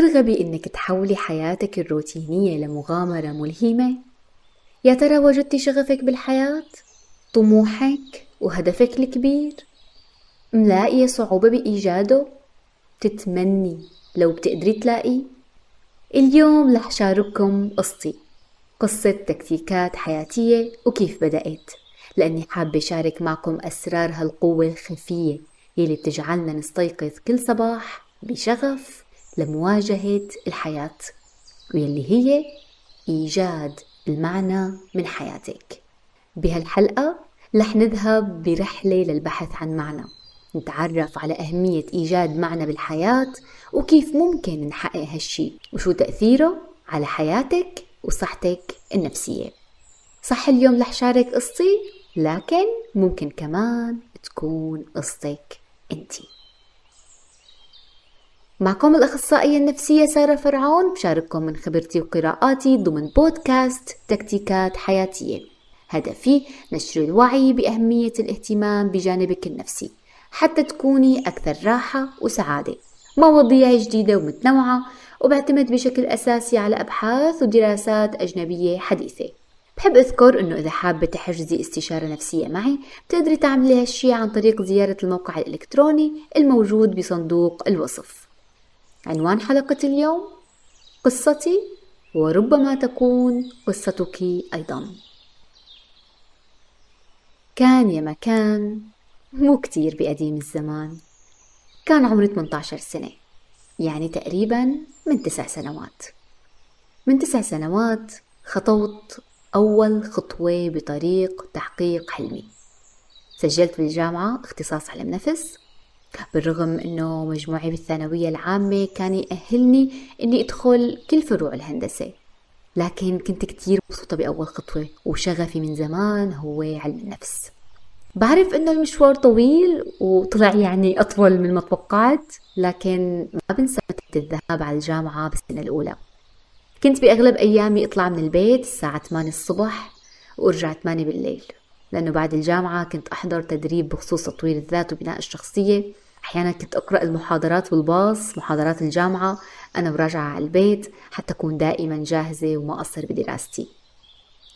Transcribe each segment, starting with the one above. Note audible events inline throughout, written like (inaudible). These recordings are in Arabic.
ترغبي إنك تحولي حياتك الروتينية لمغامرة ملهمة؟ يا ترى وجدتي شغفك بالحياة؟ طموحك وهدفك الكبير؟ ملاقية صعوبة بإيجاده؟ تتمني لو بتقدري تلاقيه؟ اليوم رح شارككم قصتي قصة تكتيكات حياتية وكيف بدأت لأني حابة شارك معكم أسرار هالقوة الخفية يلي بتجعلنا نستيقظ كل صباح بشغف لمواجهة الحياة واللي هي إيجاد المعنى من حياتك. بهالحلقة رح نذهب برحلة للبحث عن معنى نتعرف على أهمية إيجاد معنى بالحياة وكيف ممكن نحقق هالشي وشو تأثيره على حياتك وصحتك النفسية. صح اليوم رح شارك قصتي لكن ممكن كمان تكون قصتك أنتي. معكم الأخصائية النفسية سارة فرعون بشارككم من خبرتي وقراءاتي ضمن بودكاست تكتيكات حياتية. هدفي نشر الوعي بأهمية الاهتمام بجانبك النفسي حتى تكوني أكثر راحة وسعادة. مواضيع جديدة ومتنوعة وبعتمد بشكل أساسي على أبحاث ودراسات أجنبية حديثة. بحب أذكر أنه إذا حابة تحجزي استشارة نفسية معي بتقدري تعملي هالشي عن طريق زيارة الموقع الإلكتروني الموجود بصندوق الوصف. عنوان حلقة اليوم قصتي وربما تكون قصتك أيضا. كان يا مكان مو كتير بقديم الزمان. كان عمري 18 سنة يعني تقريبا من تسع سنوات. من تسع سنوات خطوت أول خطوة بطريق تحقيق حلمي. سجلت بالجامعة اختصاص علم نفس بالرغم إنه مجموعي بالثانوية العامة كان يأهلني إني أدخل كل فروع الهندسة. لكن كنت كتير مبسوطة بأول خطوة وشغفي من زمان هو علم النفس. بعرف إنه المشوار طويل وطلع يعني أطول من ما توقعت لكن ما بنسى الذهاب على الجامعة بالسنة الأولى. كنت بأغلب أيامي أطلع من البيت الساعة 8 الصبح وأرجع 8 بالليل. لأنه بعد الجامعة كنت أحضر تدريب بخصوص تطوير الذات وبناء الشخصية. أحيانا كنت أقرأ المحاضرات بالباص محاضرات الجامعة. أنا وراجعة على البيت حتى أكون دائما جاهزة وما أقصر بدراستي.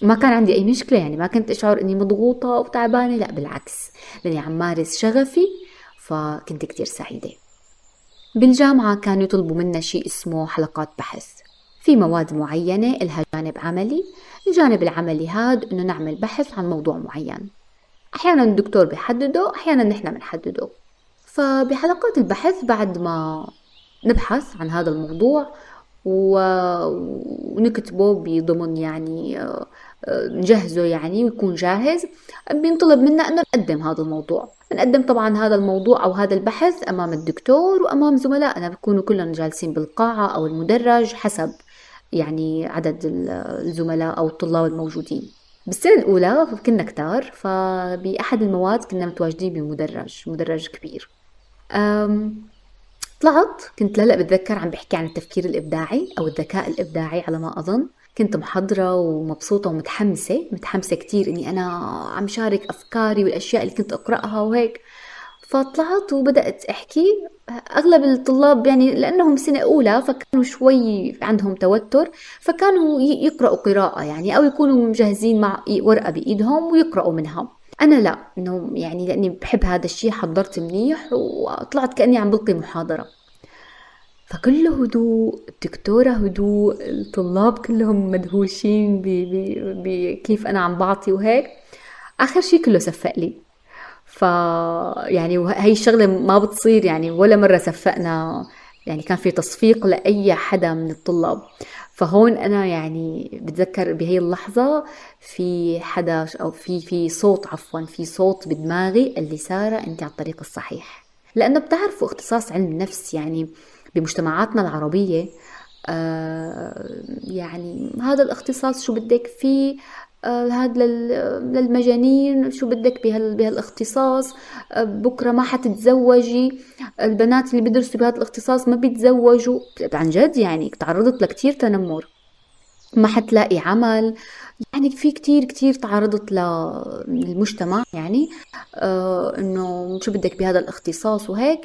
ما كان عندي أي مشكلة يعني ما كنت أشعر إني مضغوطة وتعبانة لا بالعكس. لأني عم مارس شغفي فكنت كتير سعيدة. بالجامعة كانوا يطلبوا منا شيء اسمه حلقات بحث. في مواد معينة إلها جانب عملي. الجانب العملي هاد إنه نعمل بحث عن موضوع معين. أحيانا الدكتور بيحدده أحيانا نحن بنحدده. فبحلقات البحث بعد ما نبحث عن هذا الموضوع ونكتبه بضمن يعني نجهزه يعني ويكون جاهز بينطلب منا إنه نقدم هذا الموضوع. نقدم طبعا هذا الموضوع أو هذا البحث أمام الدكتور وأمام زملائنا بيكونوا كلهم جالسين بالقاعة أو المدرج حسب يعني عدد الزملاء أو الطلاب الموجودين. بالسنة الأولى كنا كتار فبأحد المواد كنا متواجدين بمدرج مدرج كبير. طلعت كنت لهلا بتذكر عم بحكي عن التفكير الإبداعي أو الذكاء الإبداعي على ما أظن. كنت محضرة ومبسوطة ومتحمسة متحمسة كتير إني أنا عم شارك أفكاري والأشياء اللي كنت أقرأها وهيك. فطلعت وبدأت أحكي. أغلب الطلاب يعني لأنهم سنة أولى فكانوا شوي عندهم توتر فكانوا يقرأوا قراءة يعني أو يكونوا مجهزين مع ورقة بإيدهم ويقرأوا منها. أنا لا إنه يعني لأني بحب هذا الشيء حضرت منيح وطلعت كأني عم بلقي محاضرة. فكله هدوء الدكتورة هدوء الطلاب كلهم مدهوشين بكيف أنا عم بعطي وهيك. آخر شيء كله سفق لي. ف يعني هي الشغلة ما بتصير يعني ولا مرة سفقنا يعني كان في تصفيق لأي حدا من الطلاب. فهون أنا يعني بتذكر بهي اللحظة في حدا أو في في صوت عفوا في صوت بدماغي اللي سارة أنت على الطريق الصحيح. لأنه بتعرفوا اختصاص علم النفس يعني بمجتمعاتنا العربية آه يعني هذا الاختصاص شو بدك فيه؟ آه هذا للمجانين شو بدك بهالاختصاص آه بكرة ما حتتزوجي. البنات اللي بيدرسوا بهذا الاختصاص ما بيتزوجوا. عن جد يعني تعرضت لكتير تنمر. ما حتلاقي عمل. يعني في كتير كتير تعرضت للمجتمع يعني. آه إنه شو بدك بهذا الاختصاص وهيك.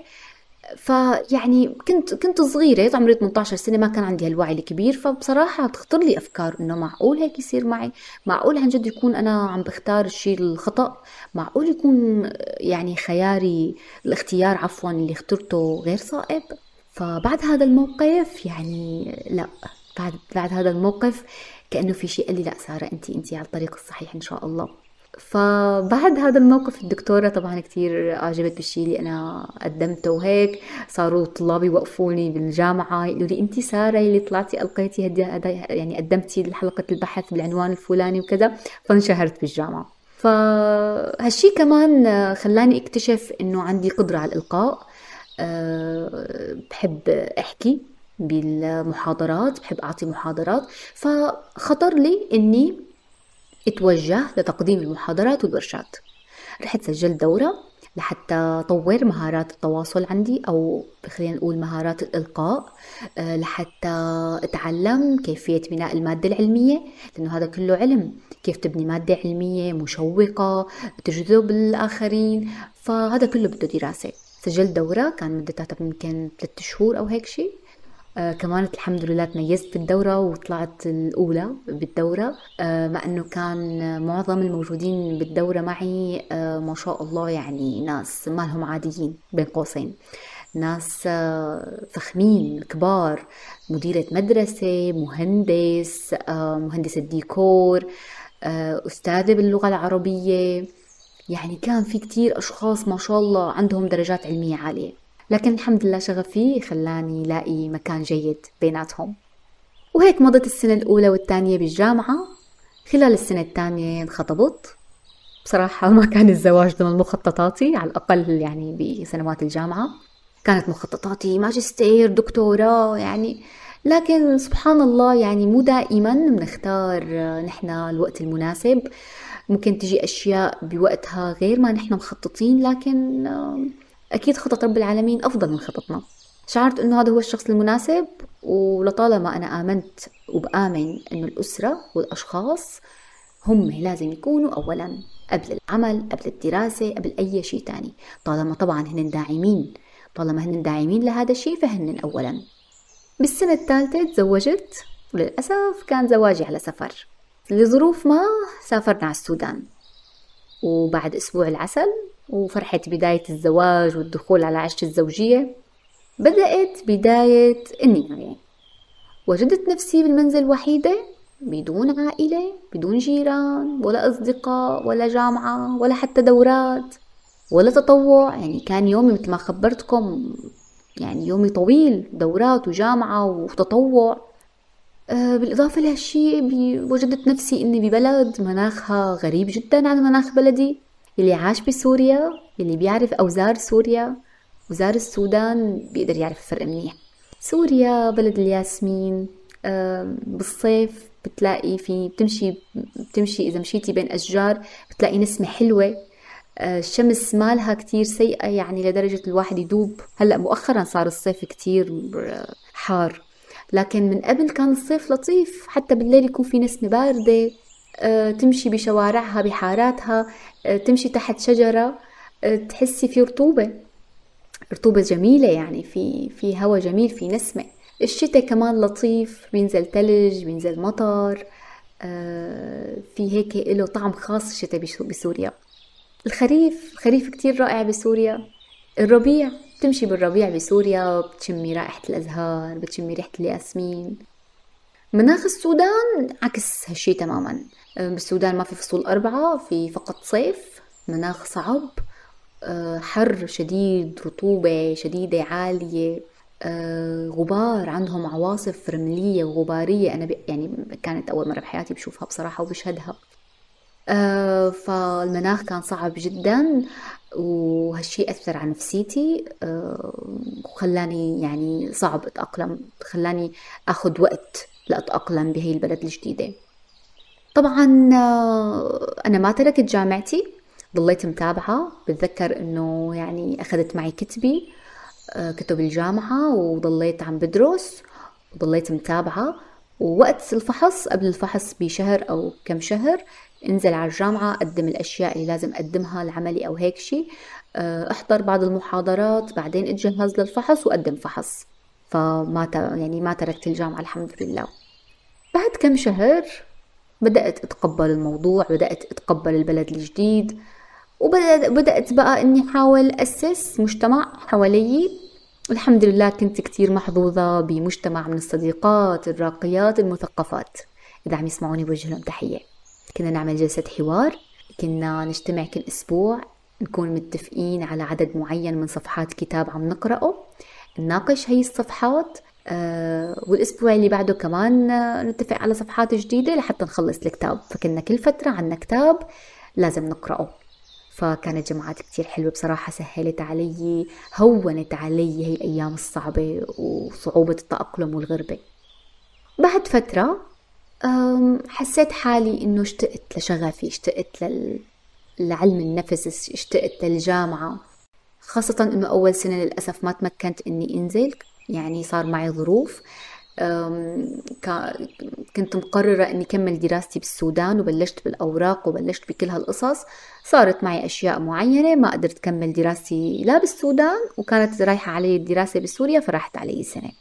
فيعني كنت كنت صغيرة عمري 18 سنة ما كان عندي هالوعي الكبير. فبصراحة تخطر لي أفكار إنه معقول هيك يصير معي. معقول عن جد يكون أنا عم بختار الشيء الخطأ. معقول يكون يعني خياري الاختيار عفوا اللي اخترته غير صائب. فبعد هذا الموقف يعني لا بعد بعد هذا الموقف كأنه في شيء قال لي لا سارة أنت أنت على الطريق الصحيح إن شاء الله. فبعد هذا الموقف الدكتورة طبعا كتير أعجبت بالشيء اللي أنا قدمته وهيك. صاروا طلاب يوقفوني بالجامعة يقولوا لي أنت سارة اللي طلعتي ألقيتي هدي يعني قدمتي حلقة البحث بالعنوان الفلاني وكذا فانشهرت بالجامعة. فهالشي كمان خلاني أكتشف إنه عندي قدرة على الإلقاء. أه بحب أحكي بالمحاضرات بحب أعطي محاضرات. فخطر لي إني اتوجه لتقديم المحاضرات والورشات. رحت سجلت دورة لحتى طور مهارات التواصل عندي أو خلينا نقول مهارات الإلقاء آه، لحتى أتعلم كيفية بناء المادة العلمية لأنه هذا كله علم. كيف تبني مادة علمية مشوقة تجذب الآخرين؟ فهذا كله بده دراسة. سجلت دورة كان مدتها يمكن ثلاثة شهور أو هيك شيء. آه كمان الحمد لله تميزت بالدورة وطلعت الأولى بالدورة آه مع أنه كان معظم الموجودين بالدورة معي آه ما شاء الله يعني ناس ما لهم عاديين بين قوسين. ناس آه، فخمين كبار مديرة مدرسة مهندس آه، مهندس الديكور آه، أستاذة باللغة العربية. يعني كان في كتير أشخاص ما شاء الله عندهم درجات علمية عالية. لكن الحمد لله شغفي خلاني لاقي مكان جيد بيناتهم. وهيك مضت السنة الأولى والثانية بالجامعة. خلال السنة الثانية انخطبت. بصراحة (laughs) ما كان الزواج ضمن مخططاتي على الأقل يعني بسنوات الجامعة. كانت مخططاتي ماجستير دكتوراه يعني. لكن سبحان الله يعني مو دائما بنختار نحن الوقت المناسب. ممكن تجي أشياء بوقتها غير ما نحن مخططين لكن أكيد خطط رب العالمين أفضل من خططنا. شعرت أنه هذا هو الشخص المناسب ولطالما أنا آمنت وبآمن أنه الأسرة والأشخاص هم لازم يكونوا أولا قبل العمل قبل الدراسة قبل أي شيء تاني. طالما طبعا هن داعمين طالما هن داعمين لهذا الشيء فهن أولا. بالسنة الثالثة تزوجت وللأسف كان زواجي على سفر. لظروف ما سافرنا على السودان. وبعد أسبوع العسل وفرحة بداية الزواج والدخول على عشة الزوجية. بدأت بداية النهاية. وجدت نفسي بالمنزل وحيدة بدون عائلة بدون جيران ولا أصدقاء ولا جامعة ولا حتى دورات ولا تطوع. يعني كان يومي مثل ما خبرتكم يعني يومي طويل دورات وجامعة وتطوع. بالإضافة لهالشي وجدت نفسي إني ببلد مناخها غريب جدا عن مناخ بلدي اللي عاش بسوريا اللي بيعرف أوزار سوريا وزار السودان بيقدر يعرف الفرق منيح. سوريا بلد الياسمين بالصيف بتلاقي في بتمشي بتمشي إذا مشيتي بين أشجار بتلاقي نسمة حلوة. آه، الشمس مالها كتير سيئة يعني لدرجة الواحد يدوب. هلأ مؤخرا صار الصيف كتير حار. لكن من قبل كان الصيف لطيف حتى بالليل يكون في نسمة باردة آه، تمشي بشوارعها بحاراتها آه، تمشي تحت شجرة آه، تحسي في رطوبة. رطوبة جميلة يعني في في هواء جميل في نسمة. الشتاء كمان لطيف بينزل ثلج بينزل مطر في هيك له طعم خاص الشتاء بسوريا. الخريف الخريف كتير رائع بسوريا. الربيع. بتمشي بالربيع بسوريا بتشمي رائحة الأزهار بتشمي ريحة الياسمين. مناخ السودان عكس هالشي تماما. بالسودان ما في فصول أربعة في فقط صيف مناخ صعب آه، حر شديد رطوبة شديدة عالية. آه، غبار عندهم عواصف رملية وغبارية. أنا يعني كانت أول مرة بحياتي بشوفها بصراحة وبشهدها. آه، فالمناخ كان صعب جدا. وهالشي أثر على نفسيتي وخلاني يعني صعب أتأقلم خلاني أخذ وقت لأتأقلم بهي البلد الجديدة. طبعا آه، أنا ما تركت جامعتي ضليت متابعة. بتذكر إنه يعني أخذت معي كتبي آه، كتب الجامعة وضليت عم بدرس وضليت متابعة. ووقت الفحص قبل الفحص بشهر أو كم شهر انزل على الجامعة أقدم الأشياء اللي لازم أقدمها العملي أو هيك شي. آه، احضر بعض المحاضرات بعدين اتجهز للفحص وقدم فحص. فما يعني ما تركت الجامعة الحمد لله. بعد كم شهر بدأت أتقبل الموضوع بدأت أتقبل البلد الجديد وبدأت بقى إني أحاول أسس مجتمع حوالي الحمد لله كنت كتير محظوظة بمجتمع من الصديقات الراقيات المثقفات. إذا عم يسمعوني بوجه لهم تحية. كنا نعمل جلسة حوار كنا نجتمع كل أسبوع نكون متفقين على عدد معين من صفحات كتاب عم نقرأه نناقش هي الصفحات آه والأسبوع اللي بعده كمان نتفق على صفحات جديدة لحتى نخلص الكتاب. فكنا كل فترة عنا كتاب لازم نقرأه. فكانت جماعات كتير حلوة بصراحة سهلت علي هونت علي هي الأيام الصعبة وصعوبة التأقلم والغربة. بعد فترة حسيت حالي إنه اشتقت لشغفي اشتقت لل... لعلم النفس اشتقت للجامعة. خاصة إنه أول سنة للأسف ما تمكنت إني أنزل يعني صار معي ظروف. كنت مقررة أني كمل دراستي بالسودان وبلشت بالأوراق وبلشت بكل هالقصص. صارت معي أشياء معينة ما قدرت كمل دراستي لا بالسودان وكانت رايحة علي الدراسة بسوريا فراحت علي سنة.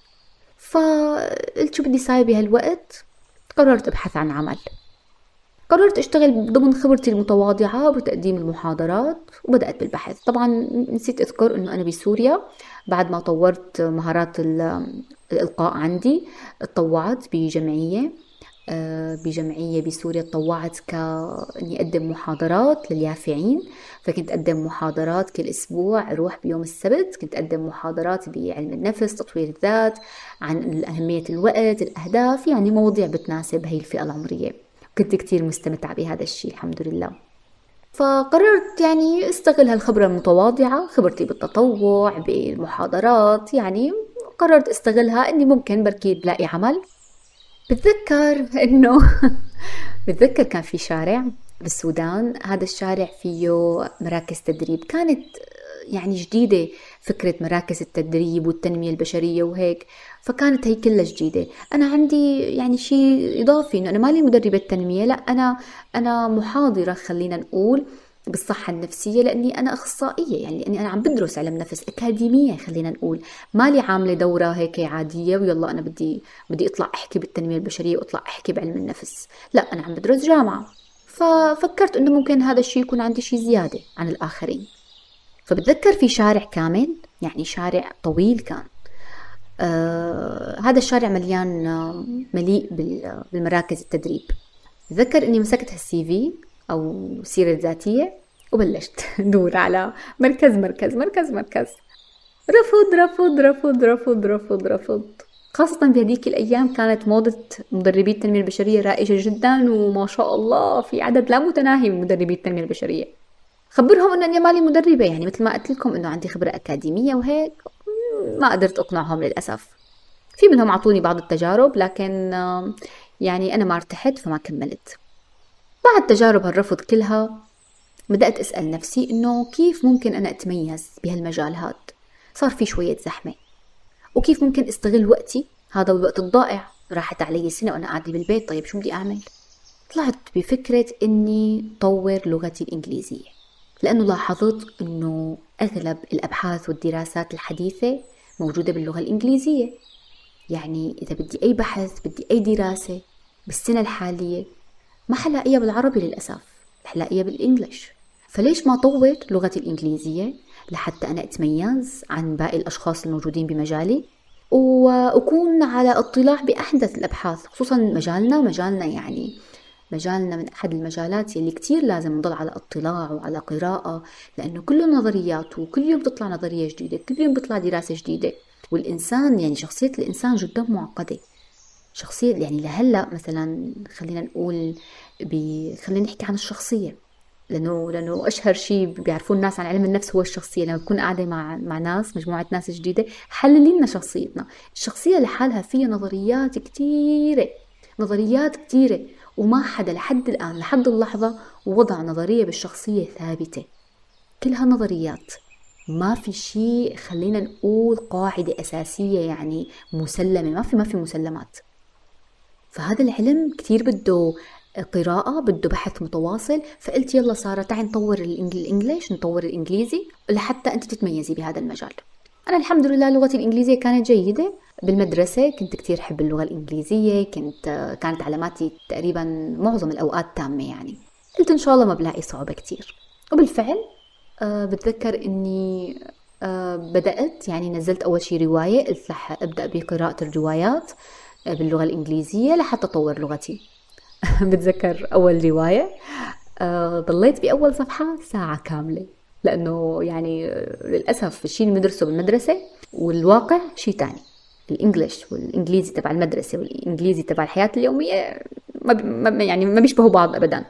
فقلت شو بدي ساوي بهالوقت؟ قررت أبحث عن عمل. قررت أشتغل ضمن خبرتي المتواضعة بتقديم المحاضرات وبدأت بالبحث. طبعا نسيت أذكر أنه أنا بسوريا. بعد ما طورت مهارات الإلقاء عندي تطوعت بجمعية. بجمعية بسوريا تطوعت كأني أقدم محاضرات لليافعين. فكنت أقدم محاضرات كل أسبوع أروح بيوم السبت. كنت أقدم محاضرات بعلم النفس تطوير الذات عن أهمية الوقت الأهداف يعني مواضيع بتناسب هي الفئة العمرية. كنت كتير مستمتعة بهذا الشيء الحمد لله. فقررت يعني أستغل هالخبرة المتواضعة خبرتي بالتطوع بالمحاضرات يعني قررت أستغلها إني ممكن بركي بلاقي عمل. بتذكر إنه (laughs) بتذكر كان في شارع بالسودان؟ هذا الشارع فيه مراكز تدريب. كانت يعني جديدة فكرة مراكز التدريب والتنمية البشرية وهيك فكانت هي كلها جديدة. أنا عندي يعني شيء إضافي إنه أنا مالي مدربة تنمية لا أنا أنا محاضرة خلينا نقول. بالصحة النفسية لأني أنا أخصائية يعني لأني أنا عم بدرس علم نفس أكاديمية خلينا نقول. مالي عاملة دورة هيك عادية ويلا أنا بدي بدي أطلع أحكي بالتنمية البشرية وأطلع أحكي بعلم النفس. لا أنا عم بدرس جامعة. ففكرت إنه ممكن هذا الشيء يكون عندي شيء زيادة عن الآخرين. فبتذكر في شارع كامل يعني شارع طويل كان. آه هذا الشارع مليان آه مليء بالمراكز التدريب. بتذكر إني مسكت هالسي في أو سيرة ذاتية وبلشت (laughs) دور على مركز مركز مركز مركز. رفض رفض رفض رفض رفض رفض. خاصة بهديك الأيام كانت موضة مدربي التنمية البشرية رائجة جدا وما شاء الله في عدد لا متناهي من مدربي التنمية البشرية. خبرهم انه أنا مالي مدربة يعني مثل ما قلت لكم إنه عندي خبرة أكاديمية وهيك ما قدرت أقنعهم للأسف. في منهم أعطوني بعض التجارب لكن يعني أنا ما ارتحت فما كملت. بعد تجارب هالرفض كلها بدأت أسأل نفسي إنه كيف ممكن أنا أتميز بهالمجال هاد؟ صار في شوية زحمة. وكيف ممكن أستغل وقتي؟ هذا الوقت الضائع. راحت علي سنة وأنا قاعدة بالبيت. طيب شو بدي أعمل؟ طلعت بفكرة إني طور لغتي الإنجليزية لأنه لاحظت أنه أغلب الأبحاث والدراسات الحديثة موجودة باللغة الإنجليزية. يعني إذا بدي أي بحث بدي أي دراسة بالسنة الحالية ما حلاقيها بالعربي للأسف حلاقيها بالإنجليش. فليش ما طور لغتي الإنجليزية لحتى أنا أتميز عن باقي الأشخاص الموجودين بمجالي؟ وأكون على اطلاع بأحدث الأبحاث خصوصا مجالنا مجالنا يعني مجالنا من أحد المجالات يلي كتير لازم نضل على اطلاع وعلى قراءة لأنه كله نظريات وكل يوم بتطلع نظرية جديدة كل يوم بتطلع دراسة جديدة. والإنسان يعني شخصية الإنسان جدا معقدة. شخصية يعني لهلا مثلا خلينا نقول بي خلينا نحكي عن الشخصية لأنه لأنه أشهر شيء بيعرفوه الناس عن علم النفس هو الشخصية لما بكون قاعدة مع مع ناس مجموعة ناس جديدة حللي لنا شخصيتنا. الشخصية لحالها فيها نظريات كثيره نظريات كثيره وما حدا لحد الآن لحد اللحظة وضع نظرية بالشخصية ثابتة. كلها نظريات ما في شيء خلينا نقول قاعدة أساسية يعني مسلمة ما في ما في مسلمات. فهذا العلم كثير بده قراءة بده بحث متواصل فقلت يلا سارة تعي نطور الإنجليش نطور الإنجليزي لحتى أنت تتميزي بهذا المجال. أنا الحمد لله لغتي الإنجليزية كانت جيدة. بالمدرسة كنت كتير حب اللغة الإنجليزية كنت كانت علاماتي تقريبا معظم الأوقات تامة يعني. قلت إن شاء الله ما بلاقي صعوبة كتير وبالفعل أه بتذكر إني أه بدأت يعني نزلت أول شي رواية قلت رح أبدأ بقراءة الروايات. باللغة الإنجليزية لحتى أطور لغتي. (laughs) بتذكر أول رواية؟ أه ضليت بأول صفحة ساعة كاملة لأنه يعني للأسف الشيء اللي بندرسه بالمدرسة والواقع شيء تاني. الإنجليش والإنجليزي تبع المدرسة والإنجليزي تبع الحياة اليومية ما يعني ما بيشبهوا بعض ابدا.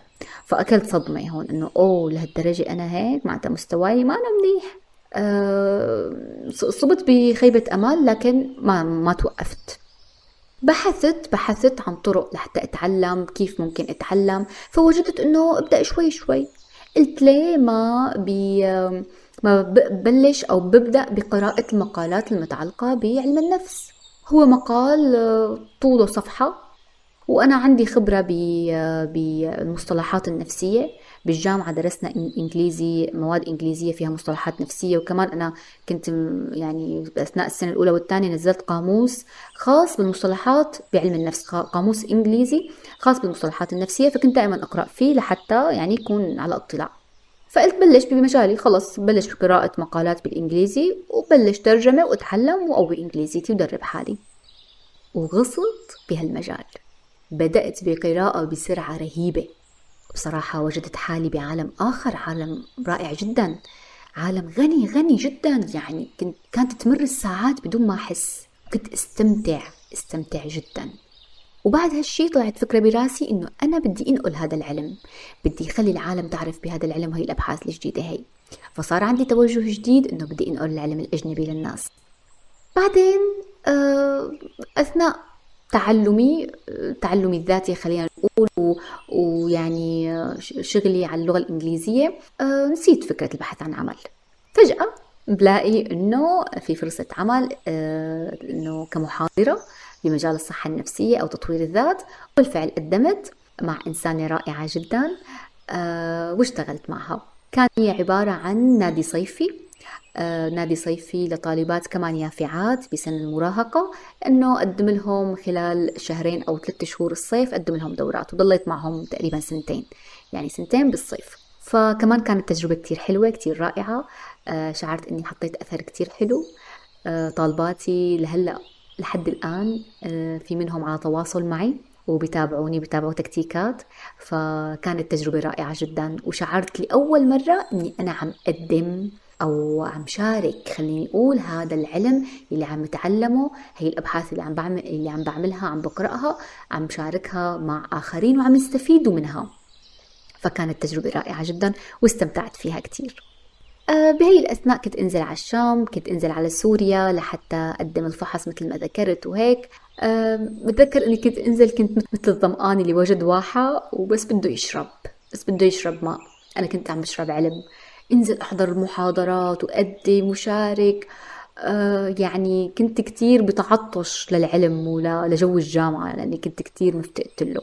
فأكلت صدمة هون إنه أوه لهالدرجة أنا هيك؟ معناتها مستواي ما أنا منيح. أه صبت بخيبة أمل لكن ما ما توقفت. بحثت بحثت عن طرق لحتى أتعلم كيف ممكن أتعلم. فوجدت إنه ابدأ شوي شوي. قلت ليه ما بي ما ببلش أو ببدأ بقراءة المقالات المتعلقة بعلم النفس. هو مقال آه، طوله صفحة وأنا عندي خبرة بالمصطلحات النفسية. بالجامعة درسنا إنجليزي مواد إنجليزية فيها مصطلحات نفسية وكمان أنا كنت يعني أثناء السنة الأولى والثانية نزلت قاموس خاص بالمصطلحات بعلم النفس قاموس إنجليزي خاص بالمصطلحات النفسية فكنت دائما أقرأ فيه لحتى يعني يكون على اطلاع. فقلت بلش بمجالي خلص بلش بقراءة مقالات بالإنجليزي وبلش ترجمة وأتعلم وأقوي إنجليزيتي ودرب حالي. وغصت بهالمجال. بدأت بقراءة بسرعة رهيبة. بصراحة وجدت حالي بعالم آخر عالم رائع جدا عالم غني غني جدا. يعني كنت كانت تمر الساعات بدون ما أحس. كنت أستمتع أستمتع جدا. وبعد هالشي طلعت فكرة براسي إنه أنا بدي أنقل هذا العلم. بدي أخلي العالم تعرف بهذا العلم وهي الأبحاث الجديدة هي. فصار عندي توجه جديد إنه بدي أنقل العلم الأجنبي للناس. بعدين آه، أثناء تعلمي تعلمي الذاتي خلينا نقول ويعني شغلي على اللغة الإنجليزية. آه، نسيت فكرة البحث عن عمل. فجأة بلاقي إنه في فرصة عمل آه، إنه كمحاضرة بمجال الصحة النفسية أو تطوير الذات. بالفعل قدمت مع إنسانة رائعة جدا. آه، واشتغلت معها. كان هي عبارة عن نادي صيفي. نادي صيفي لطالبات كمان يافعات بسن المراهقة أنه أقدم لهم خلال شهرين أو ثلاثة شهور الصيف أقدم لهم دورات وضليت معهم تقريبا سنتين يعني سنتين بالصيف. فكمان كانت تجربة كتير حلوة كتير رائعة. آه، شعرت أني حطيت أثر كتير حلو. طالباتي لهلأ لحد الآن آه، في منهم على تواصل معي وبيتابعوني بيتابعوا تكتيكات. فكانت تجربة رائعة جدا وشعرت لأول مرة أني أنا عم أقدم أو عم شارك. خليني أقول هذا العلم اللي عم أتعلمه هي الأبحاث اللي عم بعمل اللي عم بعملها عم بقرأها عم بشاركها مع آخرين وعم يستفيدوا منها. فكانت تجربة رائعة جدا واستمتعت فيها كتير. آه، بهي الأثناء كنت أنزل على الشام كنت أنزل على سوريا لحتى أقدم الفحص مثل ما ذكرت وهيك. بتذكر إني كنت أنزل كنت مثل الظمآن اللي وجد واحة وبس بده يشرب بس بده يشرب ماء. أنا كنت عم بشرب علم. انزل احضر المحاضرات وأقدم وشارك أه يعني كنت كتير بتعطش للعلم ولجو الجامعة لأني كنت كتير مفتقت له.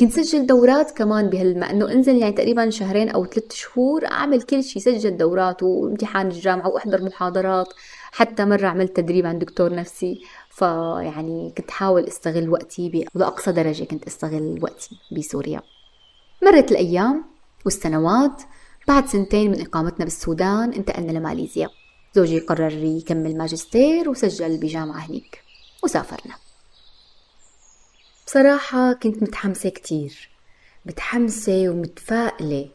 كنت سجل دورات كمان بهالما إنه انزل يعني تقريبا شهرين أو ثلاث شهور أعمل كل شيء سجل دورات وامتحان الجامعة وأحضر محاضرات. حتى مرة عملت تدريب عند دكتور نفسي فيعني كنت حاول أستغل وقتي بأقصى درجة كنت أستغل وقتي بسوريا. مرت الأيام والسنوات بعد سنتين من إقامتنا بالسودان انتقلنا لماليزيا. زوجي قرر يكمل ماجستير وسجل بجامعة هنيك. وسافرنا. بصراحة كنت متحمسة كتير. متحمسة ومتفائلة.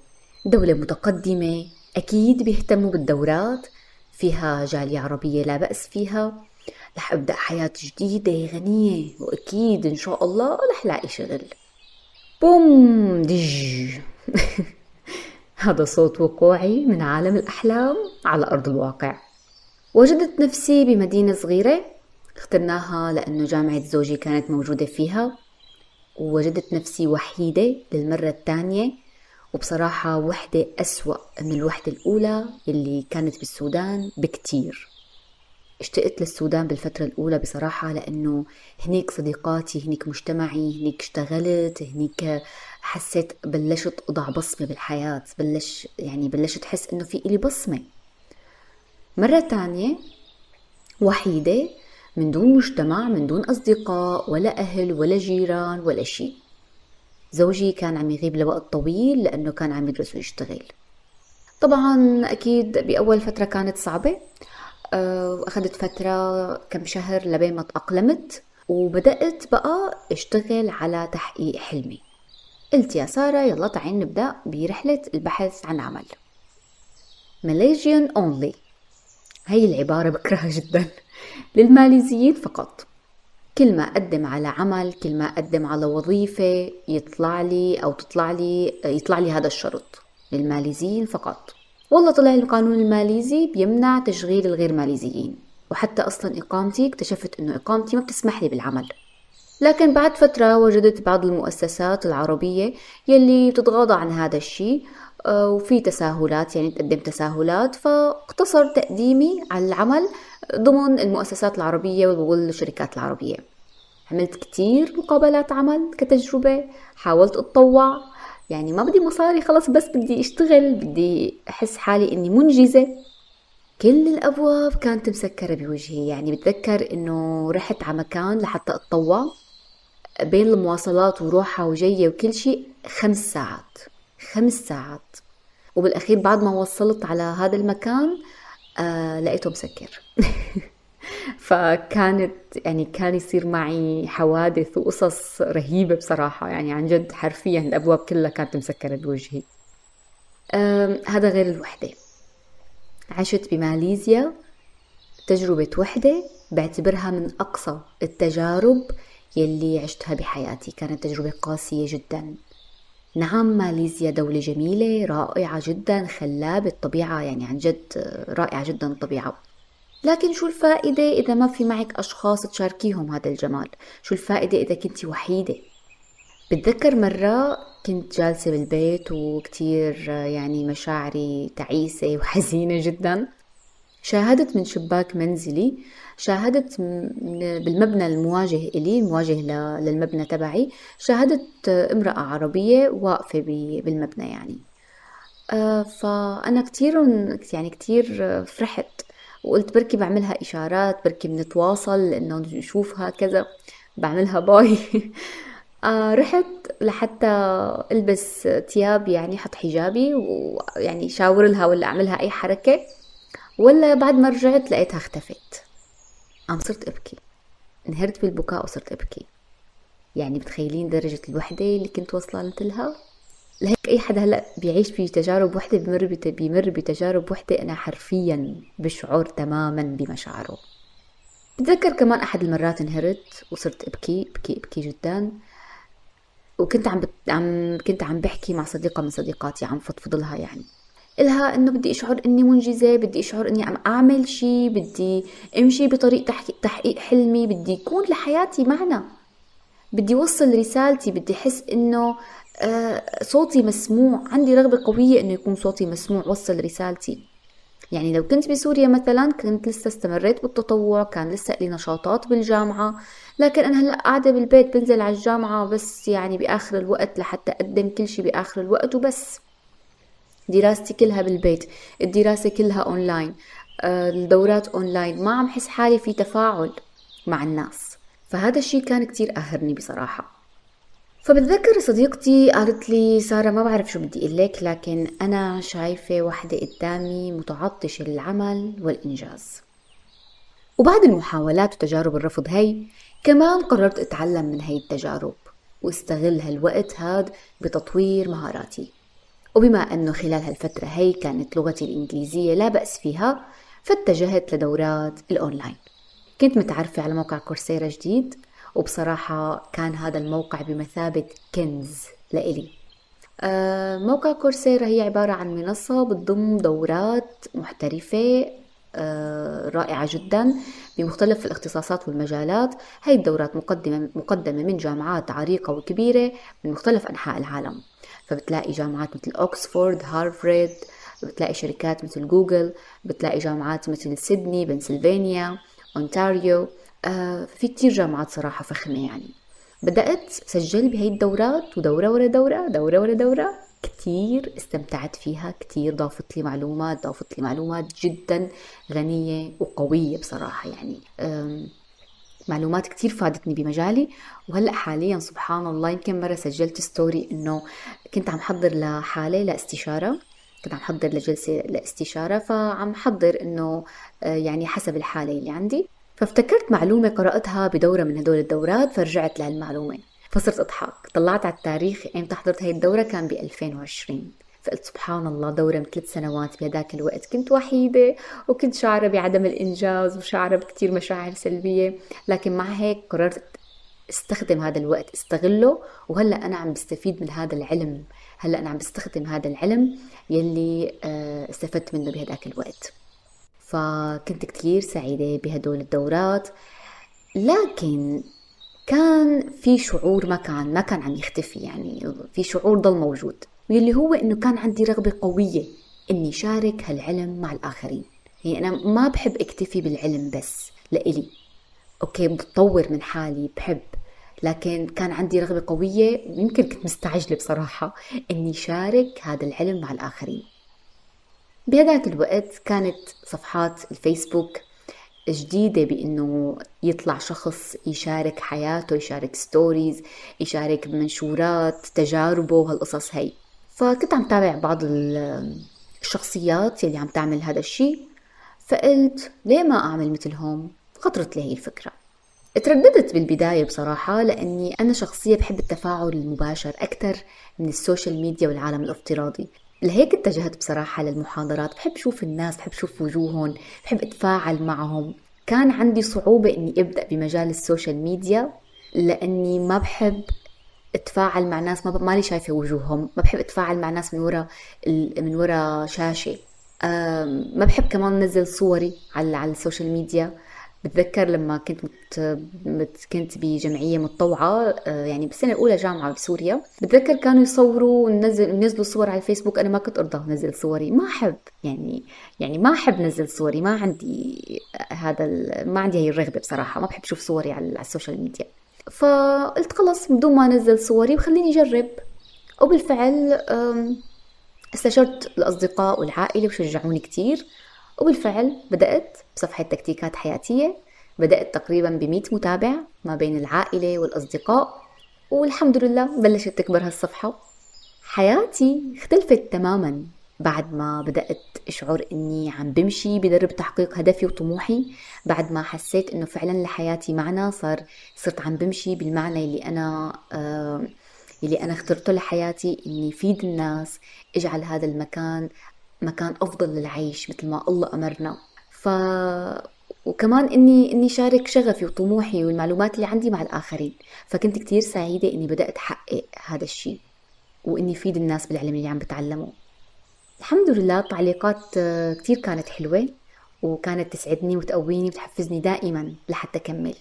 دولة متقدمة. أكيد بيهتموا بالدورات. فيها جالية عربية لا بأس فيها. رح أبدأ حياة جديدة غنية. وأكيد إن شاء الله رح لاقي شغل. بوم دج. (laughs) هذا صوت وقوعي من عالم الأحلام على أرض الواقع. وجدت نفسي بمدينة صغيرة اخترناها لأنه جامعة زوجي كانت موجودة فيها. ووجدت نفسي وحيدة للمرة الثانية وبصراحة وحدة أسوأ من الوحدة الأولى اللي كانت بالسودان بكتير. اشتقت للسودان بالفترة الأولى بصراحة لأنه هنيك صديقاتي هنيك مجتمعي هنيك اشتغلت هنيك حسيت بلشت أضع بصمة بالحياة بلش يعني بلشت أحس إنه في إلي بصمة. مرة تانية وحيدة من دون مجتمع من دون أصدقاء ولا أهل ولا جيران ولا شيء زوجي كان عم يغيب لوقت طويل لأنه كان عم يدرس ويشتغل. طبعا أكيد بأول فترة كانت صعبة. آه، وأخذت فترة كم شهر لبين ما تأقلمت. وبدأت بقى أشتغل على تحقيق حلمي. قلت يا سارة يلا تعين نبدأ برحلة البحث عن عمل. Malaysian only. هي العبارة بكرهها جدا. (laughs) للماليزيين فقط. كل ما أقدم على عمل كل ما أقدم على وظيفة يطلع لي أو تطلع لي يطلع لي هذا الشرط. للماليزيين فقط. والله طلع القانون الماليزي بيمنع تشغيل الغير ماليزيين. وحتى أصلا إقامتي اكتشفت أنه إقامتي ما بتسمح لي بالعمل. لكن بعد فترة وجدت بعض المؤسسات العربية يلي بتتغاضى عن هذا الشيء آه، وفي تساهلات يعني تقدم تساهلات فاقتصر تقديمي على العمل ضمن المؤسسات العربية والشركات العربية. عملت كتير مقابلات عمل كتجربة حاولت أتطوع يعني ما بدي مصاري خلص بس بدي أشتغل بدي أحس حالي إني منجزة. كل الأبواب كانت مسكرة بوجهي يعني بتذكر إنه رحت على مكان لحتى أتطوع. بين المواصلات وروحها وجاية وكل شيء خمس ساعات. خمس ساعات. وبالأخير بعد ما وصلت على هذا المكان آه لقيته مسكر. (laughs) فكانت يعني كان يصير معي حوادث وقصص رهيبة بصراحة. يعني عن جد حرفيا الأبواب كلها كانت مسكرة بوجهي. آه هذا غير الوحدة. عشت بماليزيا تجربة وحدة بعتبرها من أقصى التجارب يلي عشتها بحياتي. كانت تجربة قاسية جدا. نعم ماليزيا دولة جميلة رائعة جدا خلابة الطبيعة يعني عن جد رائعة جدا الطبيعة. لكن شو الفائدة إذا ما في معك أشخاص تشاركيهم هذا الجمال؟ شو الفائدة إذا كنت وحيدة؟ بتذكر مرة كنت جالسة بالبيت وكتير يعني مشاعري تعيسة وحزينة جدا. شاهدت من شباك منزلي شاهدت بالمبنى المواجه إلي المواجه للمبنى تبعي شاهدت امرأة عربية واقفة بالمبنى يعني. آه، فأنا كتير يعني كتير فرحت وقلت بركي بعملها إشارات بركي بنتواصل إنه نشوفها كذا بعملها باي. (laughs) آه رحت لحتى ألبس ثياب يعني حط حجابي ويعني شاور لها ولا أعملها أي حركة ولا بعد ما رجعت لقيتها اختفت. قام صرت أبكي. انهرت بالبكاء وصرت أبكي. يعني بتخيلين درجة الوحدة اللي كنت وصلت لها؟ لهيك أي حدا هلأ بيعيش بتجارب وحدة بمر بيمر بتجارب وحدة أنا حرفيا بشعر تماما بمشاعره. بتذكر كمان أحد المرات انهرت وصرت أبكي أبكي أبكي جدا. وكنت عم, بت... عم كنت عم بحكي مع صديقة من صديقاتي عم فضفض لها يعني. إلها إنه بدي أشعر إني منجزة بدي أشعر إني عم أعمل شيء بدي أمشي بطريق تحقيق حلمي بدي يكون لحياتي معنى بدي وصل رسالتي بدي أحس إنه آه، صوتي مسموع عندي رغبة قوية إنه يكون صوتي مسموع وصل رسالتي. يعني لو كنت بسوريا مثلا كنت لسه استمريت بالتطوع كان لسه لي نشاطات بالجامعة لكن أنا هلأ قاعدة بالبيت بنزل على الجامعة بس يعني بآخر الوقت لحتى أقدم كل شيء بآخر الوقت وبس. دراستي كلها بالبيت الدراسة كلها أونلاين الدورات أونلاين ما عم حس حالي في تفاعل مع الناس. فهذا الشيء كان كتير قاهرني بصراحة. فبتذكر صديقتي قالت لي سارة ما بعرف شو بدي أقول لك لكن أنا شايفة وحدة قدامي متعطشة للعمل والإنجاز. وبعد المحاولات وتجارب الرفض هي كمان قررت أتعلم من هي التجارب واستغل هالوقت هاد بتطوير مهاراتي. وبما أنه خلال هالفترة هي كانت لغتي الإنجليزية لا بأس فيها فاتجهت لدورات الأونلاين. كنت متعرفة على موقع كورسيرا جديد وبصراحة كان هذا الموقع بمثابة كنز لإلي. آه، موقع كورسيرا هي عبارة عن منصة بتضم دورات محترفة آه، رائعة جدا بمختلف الاختصاصات والمجالات. هاي الدورات مقدمة, مقدمة من جامعات عريقة وكبيرة من مختلف أنحاء العالم. فبتلاقي جامعات مثل أوكسفورد هارفرد بتلاقي شركات مثل جوجل بتلاقي جامعات مثل سيدني بنسلفانيا أونتاريو. آه في كتير جامعات صراحة فخمة يعني. بدأت سجل بهي الدورات ودورة ورا دورة دورة ورا دورة. كتير استمتعت فيها كتير ضافت لي معلومات ضافت لي معلومات جدا غنية وقوية بصراحة يعني. معلومات كتير فادتني بمجالي. وهلأ حاليا سبحان الله يمكن مرة سجلت ستوري إنه كنت عم حضر لحالي لاستشارة. كنت عم حضر لجلسة لاستشارة فعم حضر إنه آه، يعني حسب الحالة اللي عندي. فافتكرت معلومة قرأتها بدورة من هدول الدورات فرجعت لهالمعلومة. فصرت أضحك. طلعت على التاريخ ايمتى حضرت هاي الدورة؟ كان ب 2020 فقلت سبحان الله دورة من ثلاث سنوات بهداك الوقت. كنت وحيدة وكنت شعرة بعدم الإنجاز وشعرة بكتير مشاعر سلبية. لكن مع هيك قررت استخدم هذا الوقت استغله. وهلأ أنا عم بستفيد من هذا العلم. هلأ أنا عم بستخدم هذا العلم يلي آه، استفدت منه بهداك الوقت. فكنت كتير سعيدة بهدول الدورات. لكن كان في شعور ما كان ما كان عم يختفي يعني. في شعور ضل موجود. واللي هو إنه كان عندي رغبة قوية إني شارك هالعلم مع الآخرين. يعني أنا ما بحب أكتفي بالعلم بس لإلي. okay بتطور من حالي بحب. لكن كان عندي رغبة قوية يمكن كنت مستعجلة بصراحة إني شارك هذا العلم مع الآخرين. بهذاك الوقت كانت صفحات الفيسبوك جديدة بأنه يطلع شخص يشارك حياته يشارك stories يشارك منشورات تجاربه وهالقصص هي. فكنت عم تابع بعض الشخصيات يلي عم تعمل هذا الشيء فقلت ليه ما أعمل مثلهم؟ خطرت لي هي الفكرة. ترددت بالبداية بصراحة لأني أنا شخصية بحب التفاعل المباشر أكثر من ال social media والعالم الافتراضي. لهيك اتجهت بصراحة للمحاضرات. بحب شوف الناس بحب شوف وجوههم بحب أتفاعل معهم. كان عندي صعوبة إني أبدأ بمجال ال social media لأني ما بحب أتفاعل مع ناس ما مالي شايفة وجوههم. ما بحب أتفاعل مع ناس من ورا من ورا شاشة. ما بحب كمان نزل صوري على على السوشيال ميديا. بتذكر لما كنت مت... كنت بجمعية متطوعة آه، يعني بالسنة الأولى جامعة بسوريا. بتذكر كانوا يصوروا وننزل ينزلوا صور على الفيسبوك. أنا ما كنت أرضى أنزل صوري. ما أحب يعني يعني ما أحب نزل صوري. ما عندي هذا ال... ما عندي هي الرغبة بصراحة. ما بحب أشوف صوري على ال social media. فقلت خلص بدون ما أنزل صوري وخليني أجرب. وبالفعل استشرت الأصدقاء والعائلة وشجعوني كثير وبالفعل بدأت بصفحة تكتيكات حياتية. بدأت تقريبا ب متابع ما بين العائلة والأصدقاء. والحمد لله بلشت تكبر هالصفحة. حياتي اختلفت تماما. بعد ما بدأت أشعر إني عم بمشي بدرب تحقيق هدفي وطموحي بعد ما حسيت إنه فعلا لحياتي معنى صار صرت عم بمشي بالمعنى اللي أنا آه اللي أنا اخترته لحياتي إني فيد الناس أجعل هذا المكان مكان أفضل للعيش مثل ما الله أمرنا. ف وكمان إني إني شارك شغفي وطموحي والمعلومات اللي عندي مع الآخرين. فكنت كتير سعيدة إني بدأت أحقق هذا الشيء وإني فيد الناس بالعلم اللي عم بتعلمه. الحمد لله التعليقات كتير كانت حلوة وكانت تسعدني وتقويني وتحفزني دائما لحتى أكمل.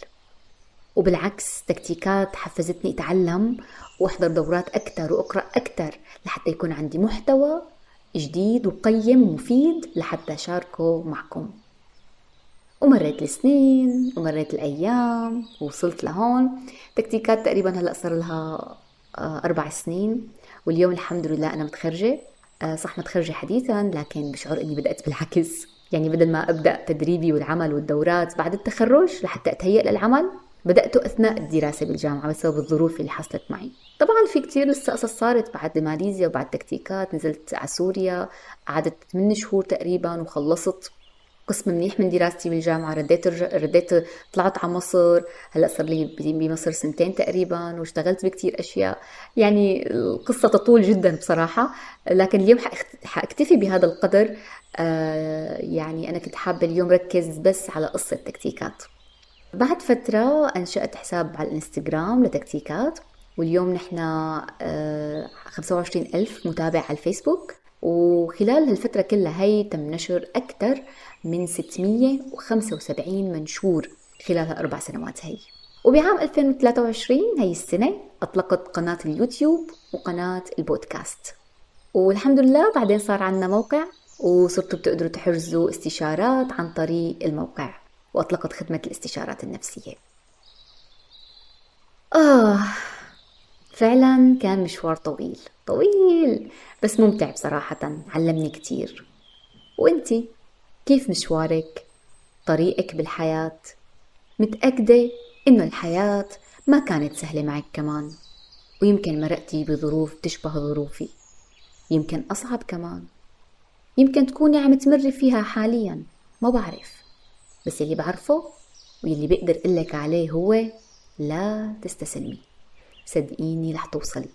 وبالعكس تكتيكات حفزتني أتعلم وأحضر دورات أكثر وأقرأ أكثر لحتى يكون عندي محتوى جديد وقيم ومفيد لحتى شاركه معكم. ومريت السنين ومريت الأيام ووصلت لهون. تكتيكات تقريبا هلأ صار لها آه، أربع سنين واليوم الحمد لله أنا متخرجة. آه، صح متخرجة حديثا لكن بشعر إني بدأت بالعكس. يعني بدل ما أبدأ تدريبي والعمل والدورات بعد التخرج لحتى أتهيأ للعمل بدأته أثناء الدراسة بالجامعة بسبب الظروف اللي حصلت معي. طبعا في كتير لسه قصص صارت بعد ماليزيا وبعد تكتيكات نزلت على سوريا قعدت 8 شهور تقريبا وخلصت. قسم منيح من دراستي بالجامعة رديت رج... رديت طلعت على مصر. هلأ صار لي بمصر سنتين تقريبا واشتغلت بكتير أشياء. يعني القصة تطول جدا بصراحة لكن اليوم حأكتفي بهذا القدر. آه يعني أنا كنت حابة اليوم ركز بس على قصة تكتيكات. بعد فترة أنشأت حساب على الإنستغرام لتكتيكات واليوم نحن 25 آه، ألف متابع على الفيسبوك. وخلال هالفترة كلها هي تم نشر أكثر من 675 منشور خلال هالأربع سنوات هي. وبعام 2023 هي السنة أطلقت قناة اليوتيوب وقناة البودكاست. والحمد لله بعدين صار عندنا موقع وصرتوا بتقدروا تحجزوا استشارات عن طريق الموقع وأطلقت خدمة الاستشارات النفسية. آه فعلا كان مشوار طويل طويل بس ممتع بصراحة علمني كتير. وإنتي؟ كيف مشوارك؟ طريقك بالحياة؟ متأكدة إنه الحياة ما كانت سهلة معك كمان؟ ويمكن مرقتي بظروف تشبه ظروفي. يمكن أصعب كمان. يمكن تكوني عم تمري فيها حاليا ما بعرف. بس اللي بعرفه واللي بقدر قلك عليه هو لا تستسلمي. صدقيني رح توصلي.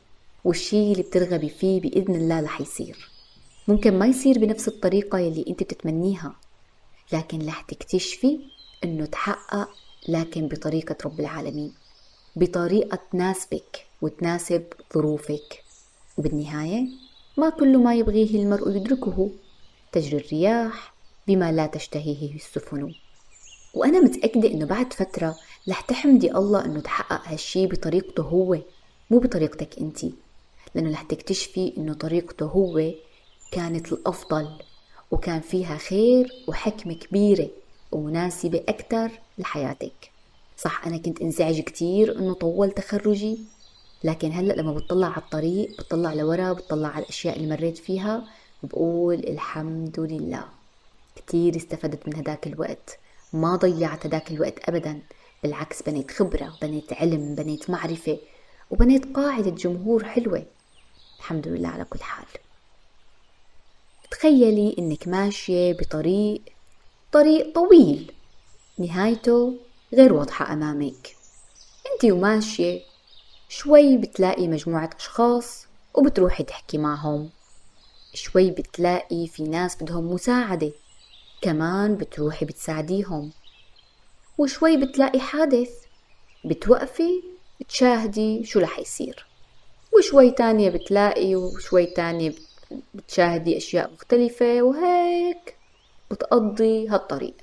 والشي اللي بترغبي فيه بإذن الله رح يصير. ممكن ما يصير بنفس الطريقة يلي انت بتتمنيها. لكن رح تكتشفي إنه تحقق لكن بطريقة رب العالمين. بطريقة تناسبك وتناسب ظروفك. وبالنهاية ما كل ما يبغيه المرء يدركه. تجري الرياح بما لا تشتهيه السفن. وأنا متأكدة إنه بعد فترة رح تحمدي الله إنه تحقق هالشي بطريقته هو مو بطريقتك أنت. لأنه رح تكتشفي إنه طريقته هو كانت الأفضل وكان فيها خير وحكمة كبيرة ومناسبة أكثر لحياتك. صح أنا كنت انزعج كتير إنه طول تخرجي لكن هلأ لما بتطلع على الطريق بتطلع لورا بتطلع على الأشياء اللي مريت فيها بقول الحمد لله. كتير استفدت من هداك الوقت ما ضيعت هداك الوقت أبدا بالعكس بنيت خبرة بنيت علم بنيت معرفة وبنيت قاعدة جمهور حلوة. الحمد لله على كل حال. تخيلي إنك ماشية بطريق طريق طويل. نهايته غير واضحة أمامك. أنت وماشية شوي بتلاقي مجموعة أشخاص وبتروحي تحكي معهم. شوي بتلاقي في ناس بدهم مساعدة كمان بتروحي بتساعديهم. وشوي بتلاقي حادث بتوقفي تشاهدي شو رح يصير. وشوي تانية بتلاقي وشوي تانية بتشاهدي أشياء مختلفة وهيك بتقضي هالطريق.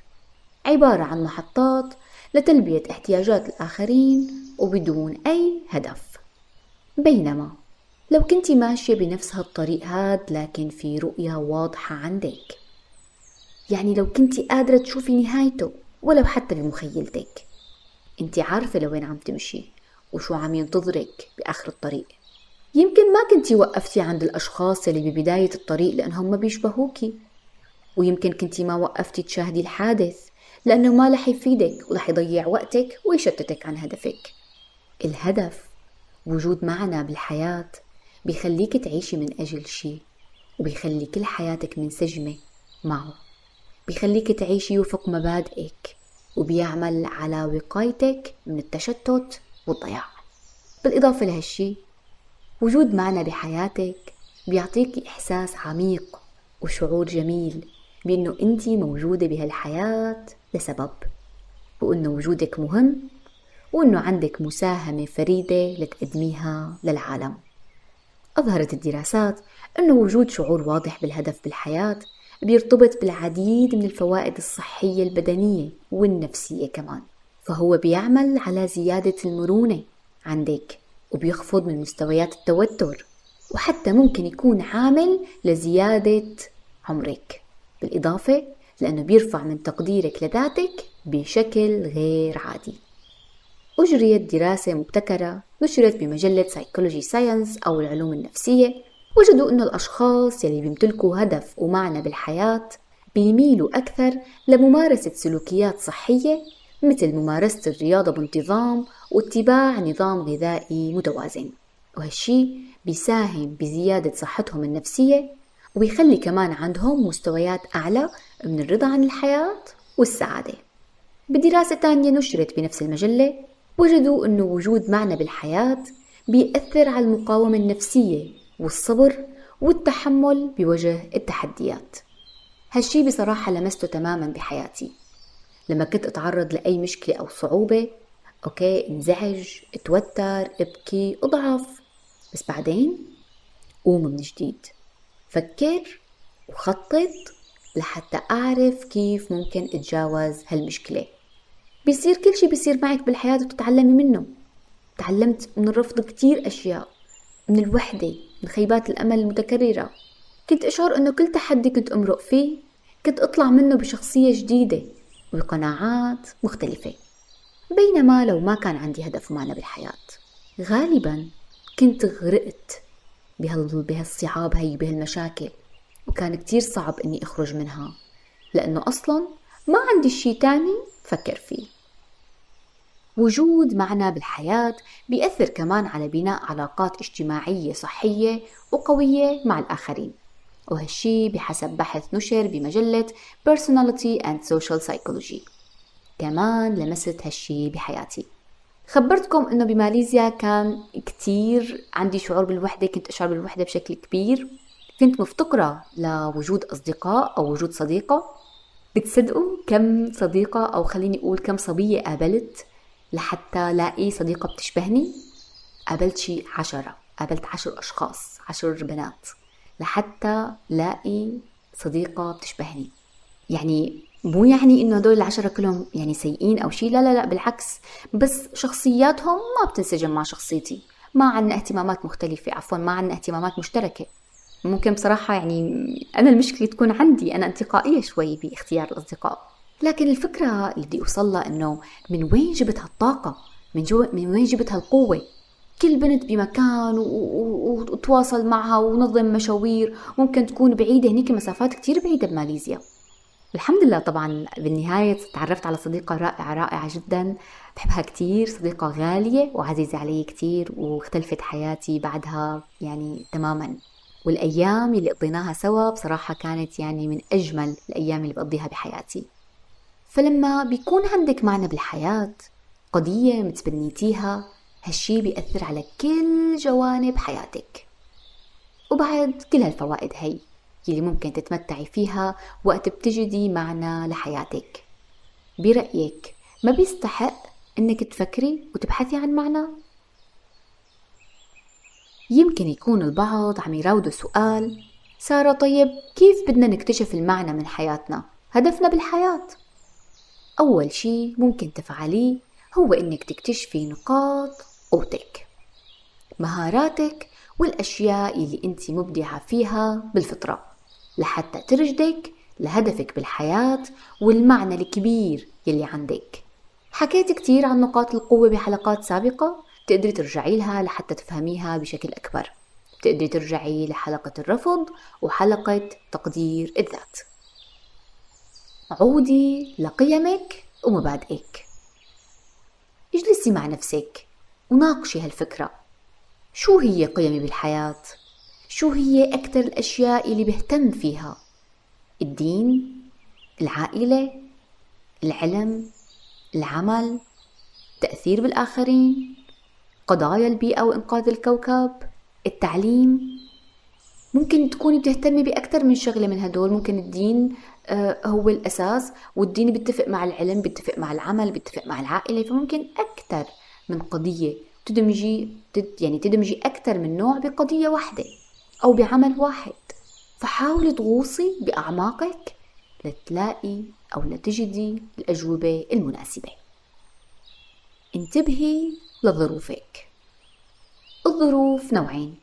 عبارة عن محطات لتلبية احتياجات الآخرين وبدون أي هدف. بينما لو كنتي ماشية بنفس هالطريق هاد لكن في رؤية واضحة عندك. يعني لو كنتي قادرة تشوفي نهايته ولو حتى بمخيلتك. انت عارفة لوين عم تمشي وشو عم ينتظرك بآخر الطريق. يمكن ما كنتي وقفتي عند الأشخاص اللي ببداية الطريق لأنهم ما بيشبهوكي. ويمكن كنتي ما وقفتي تشاهدي الحادث لأنه ما رح يفيدك ورح يضيع وقتك ويشتتك عن هدفك. الهدف وجود معنا بالحياة بيخليك تعيشي من أجل شي وبيخلي كل حياتك منسجمة معه. بيخليك تعيشي وفق مبادئك وبيعمل على وقايتك من التشتت والضياع. بالإضافة لهالشي وجود معنا بحياتك بيعطيك إحساس عميق وشعور جميل بأنه أنت موجودة بهالحياة لسبب وأنه وجودك مهم وأنه عندك مساهمة فريدة لتقدميها للعالم. أظهرت الدراسات أنه وجود شعور واضح بالهدف بالحياة بيرتبط بالعديد من الفوائد الصحية البدنية والنفسية كمان فهو بيعمل على زيادة المرونة عندك. وبيخفض من مستويات التوتر وحتى ممكن يكون عامل لزيادة عمرك. بالإضافة لأنه بيرفع من تقديرك لذاتك بشكل غير عادي. أجريت دراسة مبتكرة نشرت بمجلة Psychology Science أو العلوم النفسية. وجدوا أنه الأشخاص يلي بيمتلكوا هدف ومعنى بالحياة بيميلوا أكثر لممارسة سلوكيات صحية مثل ممارسة الرياضة بانتظام واتباع نظام غذائي متوازن. وهالشي بيساهم بزيادة صحتهم النفسية وبيخلي كمان عندهم مستويات أعلى من الرضا عن الحياة والسعادة. بدراسة تانية نشرت بنفس المجلة وجدوا أنه وجود معنى بالحياة بيأثر على المقاومة النفسية والصبر والتحمل بوجه التحديات. هالشي بصراحة لمسته تماما بحياتي. لما كنت أتعرض لأي مشكلة أو صعوبة أوكي انزعج اتوتر ابكي أضعف. بس بعدين قوم من جديد. فكر وخطط لحتى أعرف كيف ممكن أتجاوز هالمشكلة. بيصير كل شي بيصير معك بالحياة وتتعلمي منه. تعلمت من الرفض كتير أشياء من الوحدة من خيبات الأمل المتكررة. كنت أشعر أنه كل تحدي كنت أمرق فيه كنت أطلع منه بشخصية جديدة. وبقناعات مختلفة. بينما لو ما كان عندي هدف معنى بالحياة غالبا كنت غرقت بهالصعاب هي بهالمشاكل وكان كتير صعب إني أخرج منها لأنه أصلا ما عندي شي تاني فكر فيه. وجود معنى بالحياة بيأثر كمان على بناء علاقات اجتماعية صحية وقوية مع الآخرين. وهالشي بحسب بحث نشر بمجلة Personality and Social Psychology. كمان لمست هالشي بحياتي. خبرتكم إنه بماليزيا كان كتير عندي شعور بالوحدة كنت أشعر بالوحدة بشكل كبير. كنت مفتقرة لوجود أصدقاء أو وجود صديقة. بتصدقوا كم صديقة أو خليني أقول كم صبية قابلت لحتى لاقي صديقة بتشبهني؟ قابلت شي عشرة قابلت عشر أشخاص عشر بنات. لحتى لاقي صديقة بتشبهني. يعني مو يعني إنه هدول العشرة كلهم يعني سيئين أو شيء لا لا لا بالعكس. بس شخصياتهم ما بتنسجم مع شخصيتي. ما عندنا اهتمامات مختلفة عفوا ما عندنا اهتمامات مشتركة. ممكن بصراحة يعني أنا المشكلة تكون عندي أنا انتقائية شوي باختيار الأصدقاء. لكن الفكرة اللي بدي أوصلها إنه من وين جبت هالطاقة من, جو من وين جبت هالقوة كل بنت بمكان وتواصل معها ونظم مشاوير. ممكن تكون بعيدة هنيك مسافات كتير بعيدة بماليزيا. الحمد لله طبعا بالنهاية تعرفت على صديقة رائعة رائعة جدا. بحبها كتير صديقة غالية وعزيزة علي كتير واختلفت حياتي بعدها يعني تماما. والأيام اللي قضيناها سوا بصراحة كانت يعني من أجمل الأيام اللي بقضيها بحياتي. فلما بيكون عندك معنى بالحياة قضية متبنيتيها هالشي بيأثر على كل جوانب حياتك وبعد كل هالفوائد هي يلي ممكن تتمتعي فيها وقت بتجدي معنى لحياتك برأيك ما بيستحق إنك تفكري وتبحثي عن معنى؟ يمكن يكون البعض عم يراودوا سؤال سارة طيب كيف بدنا نكتشف المعنى من حياتنا؟ هدفنا بالحياة أول شي ممكن تفعليه هو إنك تكتشفي نقاط قوتك مهاراتك والأشياء اللي أنت مبدعة فيها بالفطرة. لحتى ترشدك لهدفك بالحياة والمعنى الكبير يلي عندك. حكيت كتير عن نقاط القوة بحلقات سابقة؟ تقدري ترجعي لها لحتى تفهميها بشكل أكبر. تقدري ترجعي لحلقة الرفض وحلقة تقدير الذات. عودي لقيمك ومبادئك. اجلسي مع نفسك. وناقشي هالفكرة شو هي قيمي بالحياة؟ شو هي أكثر الأشياء اللي بهتم فيها؟ الدين؟ العائلة؟ العلم؟ العمل؟ التأثير بالآخرين؟ قضايا البيئة وإنقاذ الكوكب؟ التعليم؟ ممكن تكوني بتهتمي بأكثر من شغلة من هدول ممكن الدين آه، هو الأساس والدين بيتفق مع العلم بيتفق مع العمل بيتفق مع العائلة فممكن أكثر من قضية تدمجي يعني تدمجي أكثر من نوع بقضية واحدة أو بعمل واحد. فحاولي تغوصي بأعماقك لتلاقي أو لتجدي الأجوبة المناسبة. انتبهي لظروفك. الظروف نوعين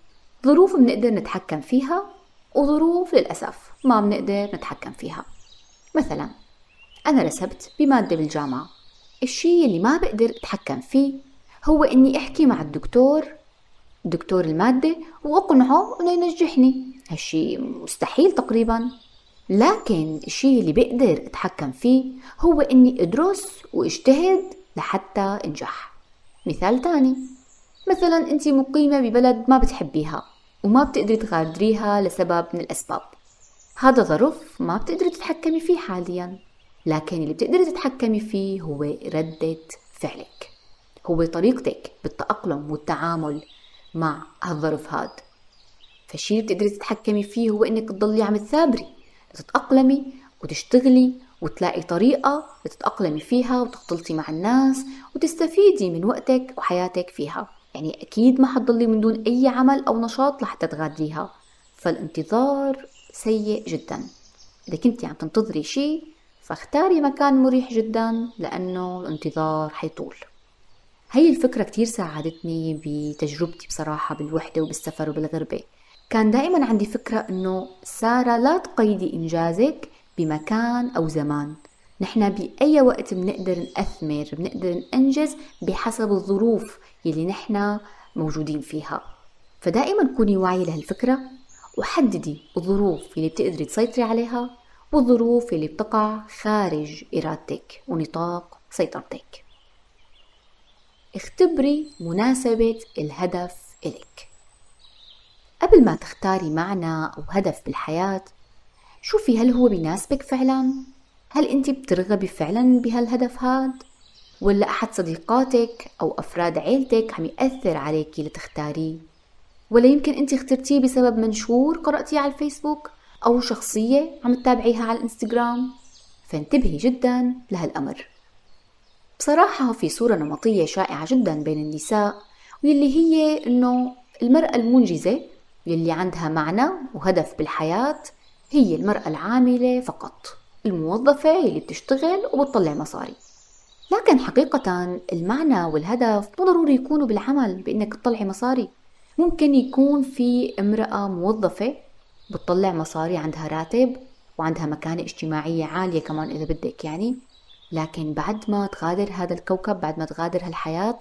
ظروف بنقدر نتحكم فيها وظروف للأسف ما بنقدر نتحكم فيها. مثلا أنا رسبت بمادة بالجامعة الشي اللي ما بقدر أتحكم فيه هو إني أحكي مع الدكتور دكتور المادة وأقنعه إنه ينجحني. هالشي مستحيل تقريبا. لكن الشي اللي بقدر أتحكم فيه هو إني أدرس وأجتهد لحتى أنجح. مثال تاني مثلا أنت مقيمة ببلد ما بتحبيها وما بتقدري تغادريها لسبب من الأسباب. هذا ظرف ما بتقدري تتحكمي فيه حاليا. لكن اللي بتقدري تتحكمي فيه هو ردة فعلك. هو طريقتك بالتأقلم والتعامل مع هالظرف هاد فالشي اللي بتقدري تتحكمي فيه هو إنك تضلي عم تثابري تتأقلمي وتشتغلي وتلاقي طريقة تتأقلمي فيها وتختلطي مع الناس وتستفيدي من وقتك وحياتك فيها. يعني أكيد ما حتضلي من دون أي عمل أو نشاط لحتى تغادريها. فالانتظار سيء جدا. إذا كنتي عم تنتظري شيء فاختاري مكان مريح جدا لأنه الانتظار حيطول. هي الفكرة كتير ساعدتني بتجربتي بصراحة بالوحدة وبالسفر وبالغربة. كان دائما عندي فكرة إنه سارة لا تقيدي إنجازك بمكان أو زمان. نحن بأي وقت بنقدر نأثمر بنقدر ننجز بحسب الظروف يلي نحن موجودين فيها. فدائما كوني واعية لهالفكرة وحددي الظروف اللي بتقدري تسيطري عليها والظروف اللي بتقع خارج إرادتك ونطاق سيطرتك. اختبري مناسبة الهدف إلك قبل ما تختاري معنى أو هدف بالحياة شوفي هل هو بيناسبك فعلا؟ هل أنت بترغبي فعلا بهالهدف هاد؟ ولا أحد صديقاتك أو أفراد عيلتك عم يأثر عليكي لتختاريه؟ ولا يمكن أنت اخترتيه بسبب منشور قرأتيه على الفيسبوك أو شخصية عم تتابعيها على الإنستغرام؟ فانتبهي جدا لهالأمر. بصراحة في صورة نمطية شائعة جدا بين النساء واللي هي إنه المرأة المنجزة يلي عندها معنى وهدف بالحياة هي المرأة العاملة فقط الموظفة اللي بتشتغل وبتطلع مصاري. لكن حقيقة المعنى والهدف مو ضروري يكونوا بالعمل بإنك تطلعي مصاري. ممكن يكون في امرأة موظفة بتطلع مصاري عندها راتب وعندها مكانة اجتماعية عالية كمان إذا بدك يعني. لكن بعد ما تغادر هذا الكوكب بعد ما تغادر هالحياة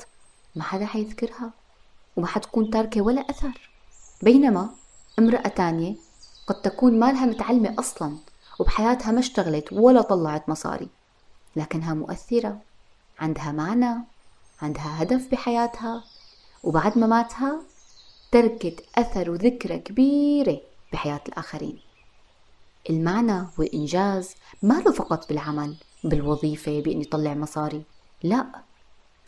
ما حدا حيذكرها وما حتكون تاركة ولا أثر. بينما امرأة تانية قد تكون مالها متعلمة أصلا وبحياتها ما اشتغلت ولا طلعت مصاري لكنها مؤثرة عندها معنى عندها هدف بحياتها وبعد مماتها تركت أثر وذكرى كبيرة بحياة الآخرين. المعنى والإنجاز ما له فقط بالعمل؟ بالوظيفة بإني طلع مصاري. لا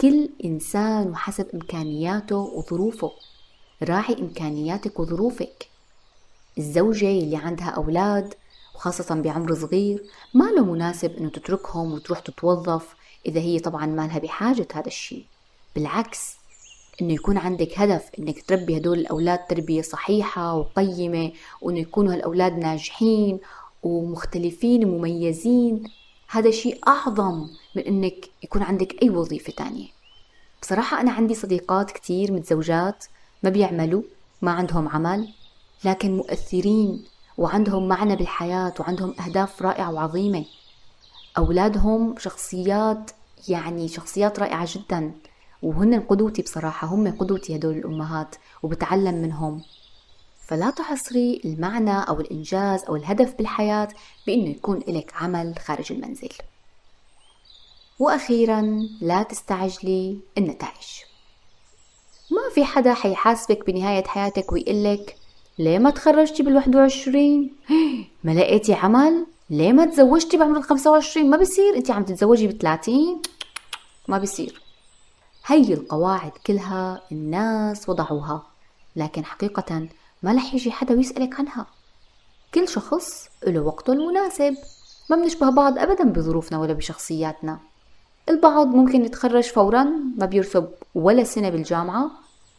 كل إنسان وحسب إمكانياته وظروفه. راعي إمكانياتك وظروفك. الزوجة اللي عندها أولاد وخاصة بعمر صغير ما له مناسب إنه تتركهم وتروح تتوظف إذا هي طبعا ما لها بحاجة هذا الشيء بالعكس إنه يكون عندك هدف إنك تربي هدول الأولاد تربية صحيحة وقيمة وإنه يكونوا هالأولاد ناجحين ومختلفين ومميزين. هذا شيء أعظم من إنك يكون عندك أي وظيفة تانية. بصراحة أنا عندي صديقات كتير متزوجات ما بيعملوا ما عندهم عمل لكن مؤثرين وعندهم معنى بالحياة وعندهم أهداف رائعة وعظيمة. أولادهم شخصيات يعني شخصيات رائعة جدا وهن قدوتي بصراحة هم قدوتي هدول الأمهات وبتعلم منهم. فلا تحصري المعنى أو الإنجاز أو الهدف بالحياة بأنه يكون لك عمل خارج المنزل. وأخيرا لا تستعجلي النتائج ما في حدا حيحاسبك بنهاية حياتك ويقلك ليه ما تخرجتي بالواحد وعشرين؟ (gasps) ما لقيتي عمل؟ ليه ما تزوجتي بعمر الخمسة وعشرين؟ ما بصير انت عم تتزوجي بثلاثين؟ (tsk) ما بصير هي القواعد كلها الناس وضعوها. لكن حقيقة ما رح يجي حدا ويسألك عنها. كل شخص له وقته المناسب. ما بنشبه بعض أبدا بظروفنا ولا بشخصياتنا. البعض ممكن يتخرج فورا ما بيرسب ولا سنة بالجامعة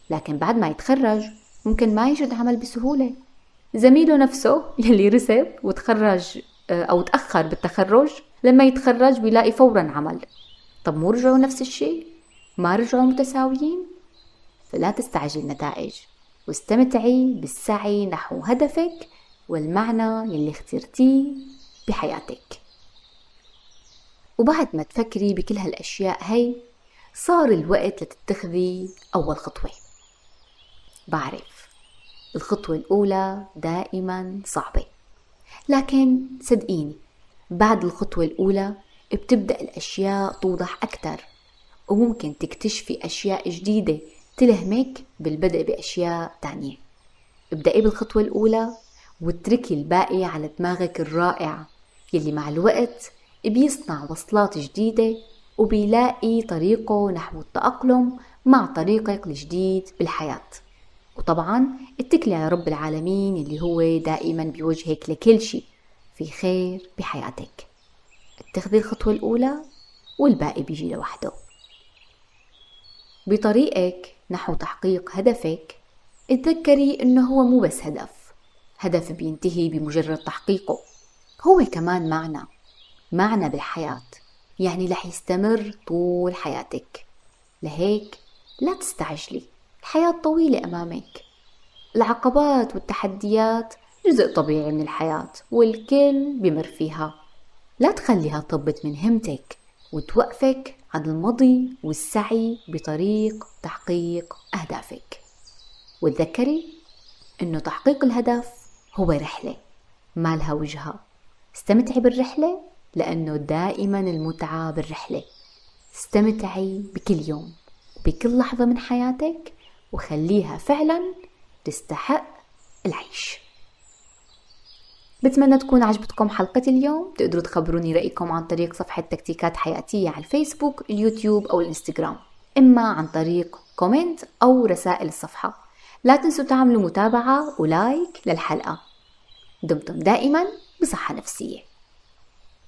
لكن بعد ما يتخرج ممكن ما يجد عمل بسهولة. زميله نفسه يلي رسب وتخرج آه، أو تأخر بالتخرج لما يتخرج بيلاقي فورا عمل. طب مو رجعوا نفس الشيء؟ ما رجعوا متساويين؟ فلا تستعجل النتائج واستمتعي بالسعي نحو هدفك والمعنى يلي اخترتيه بحياتك. وبعد ما تفكري بكل هالأشياء هي صار الوقت لتتخذي أول خطوة. بعرف الخطوة الأولى دائما صعبة. لكن صدقيني بعد الخطوة الأولى بتبدأ الأشياء توضح أكثر وممكن تكتشفي أشياء جديدة تلهمك بالبدء بأشياء تانية. ابدأي بالخطوة الأولى واتركي الباقي على دماغك الرائع يلي مع الوقت بيصنع وصلات جديدة وبيلاقي طريقه نحو التأقلم مع طريقك الجديد بالحياة. وطبعا اتكلي على رب العالمين اللي هو دائما بيوجهك لكل شيء في خير بحياتك. اتخذي الخطوة الأولى والباقي بيجي لوحده. بطريقك نحو تحقيق هدفك اتذكري إنه هو مو بس هدف. هدف بينتهي بمجرد تحقيقه. هو كمان معنى معنى بالحياة. يعني رح يستمر طول حياتك. لهيك لا تستعجلي الحياة طويلة أمامك. العقبات والتحديات جزء طبيعي من الحياة والكل بمر فيها. لا تخليها تضبط من همتك وتوقفك عن المضي والسعي بطريق تحقيق أهدافك. وتذكري أنه تحقيق الهدف هو رحلة ما لها وجهة. استمتعي بالرحلة لأنه دائما المتعة بالرحلة. استمتعي بكل يوم بكل لحظة من حياتك وخليها فعلا تستحق العيش. بتمنى تكون عجبتكم حلقة اليوم. تقدروا تخبروني رأيكم عن طريق صفحة تكتيكات حياتية على الفيسبوك اليوتيوب أو الإنستغرام. إما عن طريق comment أو رسائل الصفحة. لا تنسوا تعملوا متابعة و like للحلقة. دمتم دائما بصحة نفسية.